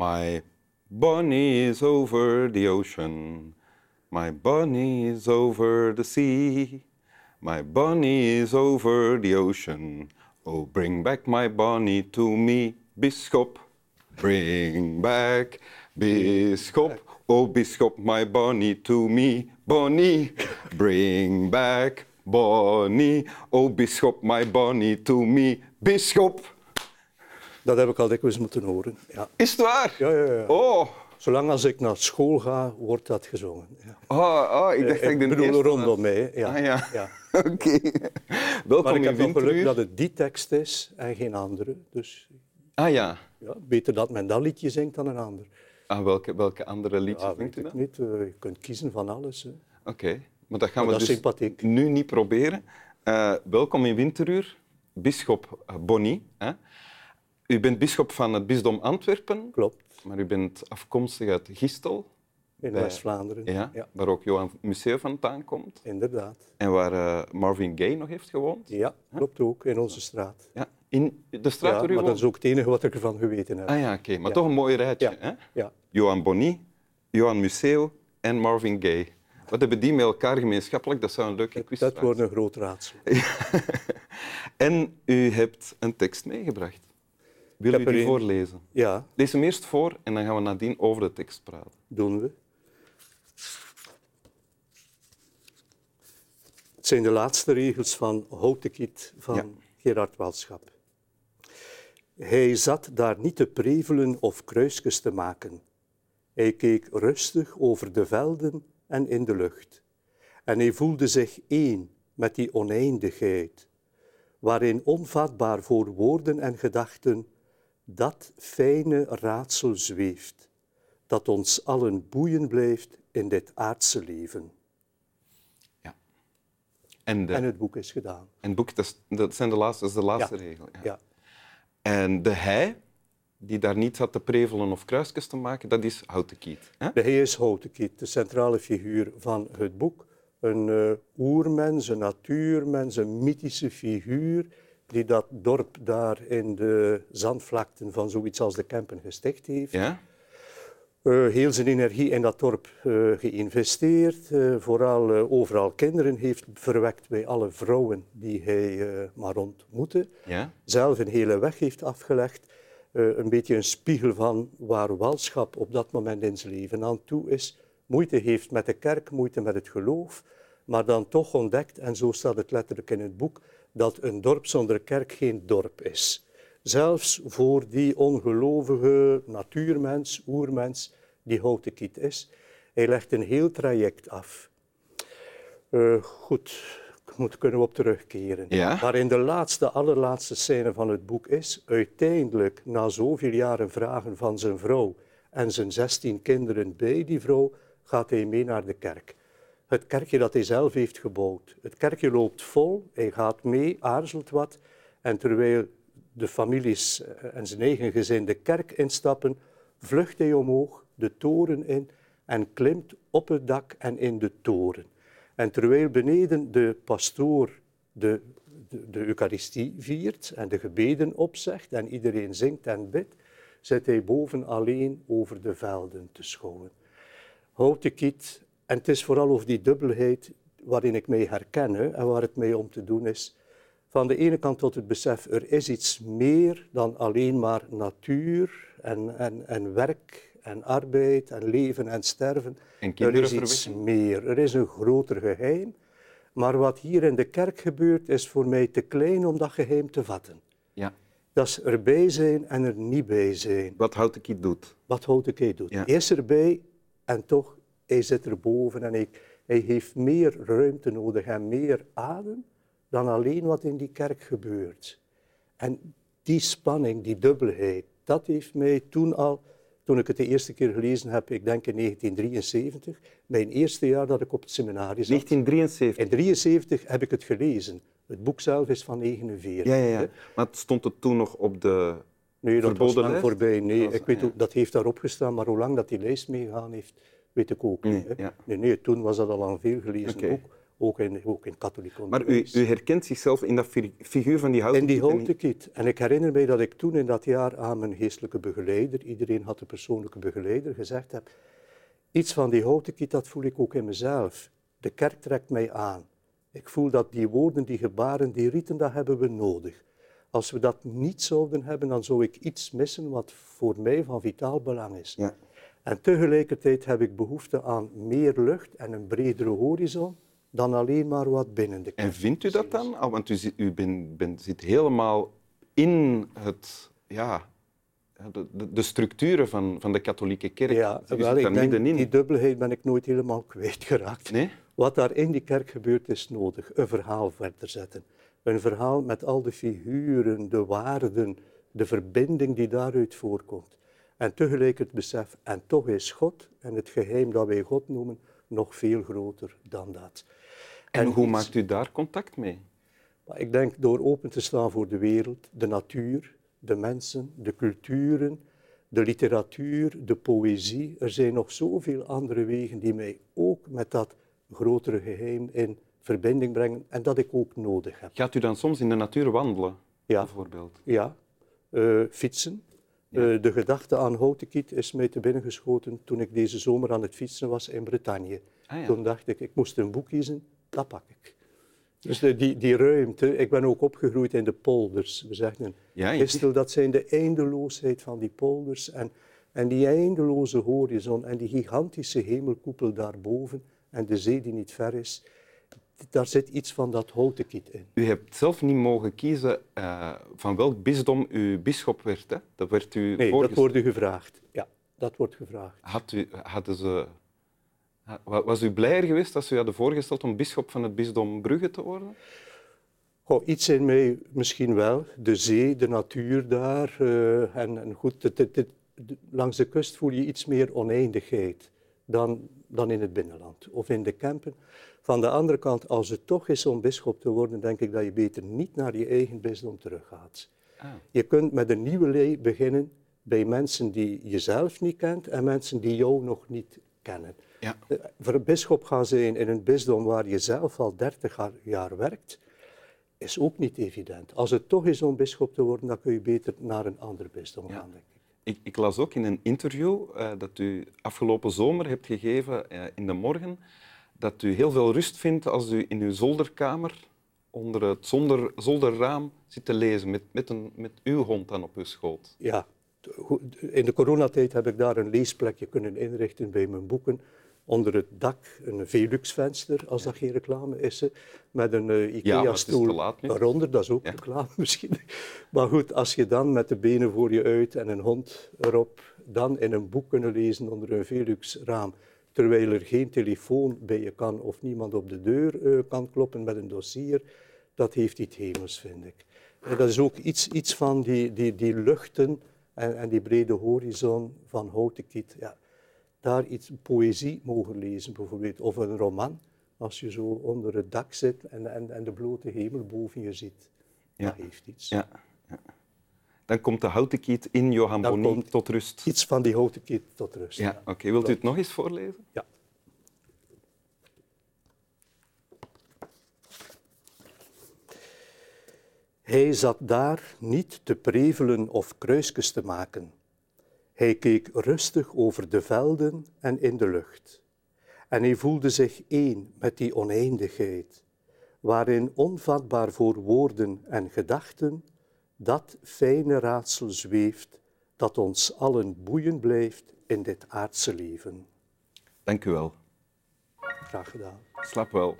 My bunny is over the ocean. My bunny is over the sea. My bunny is over the ocean. Oh, bring back my bunny to me, Bisschop. Bring back Bisschop. Oh, Bisschop, my bunny to me, Bonnie. Bring back Bonnie. Oh, Bisschop, my bunny to me, Bisschop. Dat heb ik al dikwijls moeten horen. Ja. Is het waar? Ja, ja, ja. Oh, Zolang als ik naar school ga, wordt dat gezongen. Ja. oh, oh ik dacht dat ik de bedoel eerste rondom mij. Ja. Ah, ja. Ja. Oké. Welkom Maar ik in heb nog geluk dat het die tekst is en geen andere. Dus Ah ja. ja, beter dat men dat liedje zingt dan een ander. Ah, welke, welke andere liedjes Ja, zingt weet u ik dan? niet. Eh, je kunt kiezen van alles. Oké, maar dat gaan Maar we dat dus sympathiek. nu niet proberen. Eh, welkom in Winteruur, bisschop eh, Bonny. Hè? U bent bisschop van het bisdom Antwerpen, Klopt, maar u bent afkomstig uit Gistel, in Bij- West-Vlaanderen. ja, ja, waar ook Johan Museeuw vandaan komt. inderdaad. En waar eh, Marvin Gaye nog heeft gewoond. Ja, klopt ook, in onze straat. Ja, in de straat Ja, waar u maar dat is ook het enige wat ik ervan geweten heb. Ah ja, oké. Maar Ja. toch een mooi rijtje. Hè? Ja, Johan Bonny, Johan Museeuw en Marvin Gaye. Wat hebben die met elkaar gemeenschappelijk? Dat zou een leuke quiz dat zijn. wordt een groot raadsel. En u hebt een tekst meegebracht. Wil er die voorlezen? Ja, Lees hem eerst voor en dan gaan we nadien over de tekst praten. doen we. Het zijn de laatste regels van Houtekiet van Ja. Gerard Walschap. Hij zat daar niet te prevelen of kruisjes te maken. Hij keek rustig over de velden en in de lucht. En hij voelde zich één met die oneindigheid, waarin onvatbaar voor woorden en gedachten dat fijne raadsel zweeft, dat ons allen boeien blijft in dit aardse leven. Ja. En, de, En en, het boek is gedaan. het boek, dat, is, dat zijn de laatste, dat is de laatste Ja. regel. Ja. Ja, En de hij, die daar niet zat te prevelen of kruisjes te maken, dat is Houtekiet. Hè? de hij is Houtekiet, de centrale figuur van het boek. Een eh, oermens, een natuurmens, een mythische figuur die dat dorp daar in de zandvlakten van zoiets als de Kempen gesticht heeft. Ja? Eh, heel zijn energie in dat dorp eh, geïnvesteerd. eh, vooral overal kinderen heeft verwekt bij alle vrouwen die hij maar ontmoette. Ja? Zelf een hele weg heeft afgelegd. een beetje een spiegel van waar Walschap op dat moment in zijn leven aan toe is. Moeite heeft met de kerk, moeite met het geloof. Maar dan toch ontdekt, en zo staat het letterlijk in het boek, dat een dorp zonder kerk geen dorp is. Zelfs voor die ongelovige natuurmens, oermens, die Houtekiet is. Hij legt een heel traject af. Eh, goed, moet kunnen we op terugkeren. Ja. Maar in de laatste, allerlaatste scène van het boek is, uiteindelijk, na zoveel jaren vragen van zijn vrouw en zijn zestien kinderen bij die vrouw, gaat hij mee naar de kerk. Het kerkje dat hij zelf heeft gebouwd. Het kerkje loopt vol, hij gaat mee, aarzelt wat. En terwijl de families eh, en zijn eigen gezin de kerk instappen, vlucht hij omhoog, de toren in en klimt op het dak en in de toren. En terwijl beneden de pastoor de, de, de Eucharistie viert en de gebeden opzegt en iedereen zingt en bidt, zit hij boven alleen over de velden te schouwen. Houd de kiet, en het is vooral over die dubbelheid waarin ik mij herken hè, en waar het mij om te doen is. Van de ene kant tot het besef, er is iets meer dan alleen maar natuur en, en, en werk en arbeid en leven en sterven. En er is iets meer, er is een groter geheim. Maar wat hier in de kerk gebeurt, is voor mij te klein om dat geheim te vatten. ja. Dat is erbij zijn en er niet bij zijn. Wat Houtekiet doet. Wat Houtekiet doet. Ja. Hij is erbij en toch, hij zit erboven en hij, hij heeft meer ruimte nodig en meer adem dan alleen wat in die kerk gebeurt. En die spanning, die dubbelheid, dat heeft mij toen al, toen ik het de eerste keer gelezen heb, ik denk in 1973, mijn eerste jaar dat ik op het seminarie zat. 1973. In 1973 heb ik het gelezen. Het boek zelf is van 49. Ja, ja, ja. Maar het stond het toen nog op de Nee, dat was lang voorbij. Nee, was- ik weet ook, dat heeft daarop gestaan, maar hoe lang dat die lijst meegegaan heeft, weet ik ook niet. Nee, ja. Nee, nee, toen was dat al een veel gelezen boek. ook in, ook in katholiek Maar u, onderwijs. u herkent zichzelf in dat fi- figuur van die houten In die houten kiet. En ik herinner mij dat ik toen in dat jaar aan mijn geestelijke begeleider, iedereen had een persoonlijke begeleider, gezegd heb, iets van die houten kiet, dat voel ik ook in mezelf. De kerk trekt mij aan. Ik voel dat die woorden, die gebaren, die rieten, dat hebben we nodig. Als we dat niet zouden hebben, dan zou ik iets missen wat voor mij van vitaal belang is. Ja. En tegelijkertijd heb ik behoefte aan meer lucht en een bredere horizon dan alleen maar wat binnen de kerk. En vindt u dat dan? Ah, Want u, zit, u bent, bent- zit helemaal in het, ja, de, de, de structuren van, van de katholieke kerk. Ja, u zit wel, daar ik denk, die dubbelheid ben ik nooit helemaal kwijtgeraakt. Nee? Wat daar in die kerk gebeurt is nodig. Een verhaal verder zetten. Een verhaal met al de figuren, de waarden, de verbinding die daaruit voorkomt. En tegelijk het besef, en toch is God en het geheim dat wij God noemen nog veel groter dan dat. En, hoe iets- maakt u daar contact mee? ik denk door open te staan voor de wereld, de natuur, de mensen, de culturen, de literatuur, de poëzie. Er zijn nog zoveel andere wegen die mij ook met dat grotere geheim in verbinding brengen en dat ik ook nodig heb. Gaat u dan soms in de natuur wandelen, Ja. bijvoorbeeld? Ja, eh, fietsen. Eh, de gedachte aan Houtenkiet is mij te binnen geschoten toen ik deze zomer aan het fietsen was in Bretagne. Ah, ja. Toen dacht ik, ik moest een boek kiezen, dat pak ik. Dus de- die, die ruimte, ik ben ook opgegroeid in de polders. We zeggen, Ja, je- dat zijn de eindeloosheid van die polders en, en die eindeloze horizon en die gigantische hemelkoepel daarboven en de zee die niet ver is. Daar zit iets van dat Houtenkiet in. U hebt zelf niet mogen kiezen eh, van welk bisdom u bisschop werd. Hè? Dat werd u Nee, dat wordt u gevraagd. Ja, dat wordt gevraagd. Had u, hadden ze, wa- was u blijer geweest als u hadden voorgesteld om bisschop van het bisdom Brugge te worden? Goh, iets in mij misschien wel. De zee, de natuur daar. eh, en, en goed, de- langs de kust voel je iets meer oneindigheid dan, dan in het binnenland of in de Kempen. Van de andere kant, als het toch is om bisschop te worden, denk ik dat je beter niet naar je eigen bisdom teruggaat. Ah. Je kunt met een nieuwe lei beginnen bij mensen die je zelf niet kent en mensen die jou nog niet kennen. Ja. Eh, Voor een bisschop gaan zijn in een bisdom waar je zelf al 30 jaar- werkt, is ook niet evident. Als het toch is om bisschop te worden, dan kun je beter naar een ander bisdom Ja. gaan, denk ik. Ik, ik las ook in een interview eh, dat u afgelopen zomer hebt gegeven eh, in de morgen, dat u heel veel rust vindt als u in uw zolderkamer onder het zolderraam zit te lezen met, met, een, met uw hond dan op uw schoot. Ja, in de coronatijd heb ik daar een leesplekje kunnen inrichten bij mijn boeken. Onder het dak een Velux-venster, als dat geen reclame is, met een eh, IKEA-stoel eronder. Dat is ook Ja. reclame misschien. Maar goed, als je dan met de benen voor je uit en een hond erop, dan in een boek kunnen lezen onder een Velux-raam, terwijl er geen telefoon bij je kan of niemand op de deur eh, kan kloppen met een dossier, dat heeft iets hemels, vind ik. En dat is ook iets, iets van die, die, die luchten en, en die brede horizon van Houtenkiet. Ja, daar iets poëzie mogen lezen bijvoorbeeld, of een roman, als je zo onder het dak zit en, en, en de blote hemel boven je ziet. Ja. Dat heeft iets. Ja, ja. Dan komt de houten kiet in Johan Dan Bonny tot rust. Iets van die Houtenkiet tot rust. Ja, oké. Wilt u het nog eens voorlezen? Ja. Hij zat daar niet te prevelen of kruisjes te maken. Hij keek rustig over de velden en in de lucht. En hij voelde zich één met die oneindigheid, waarin onvatbaar voor woorden en gedachten dat fijne raadsel zweeft dat ons allen boeien blijft in dit aardse leven. Dank u wel. Graag gedaan. Slaap wel.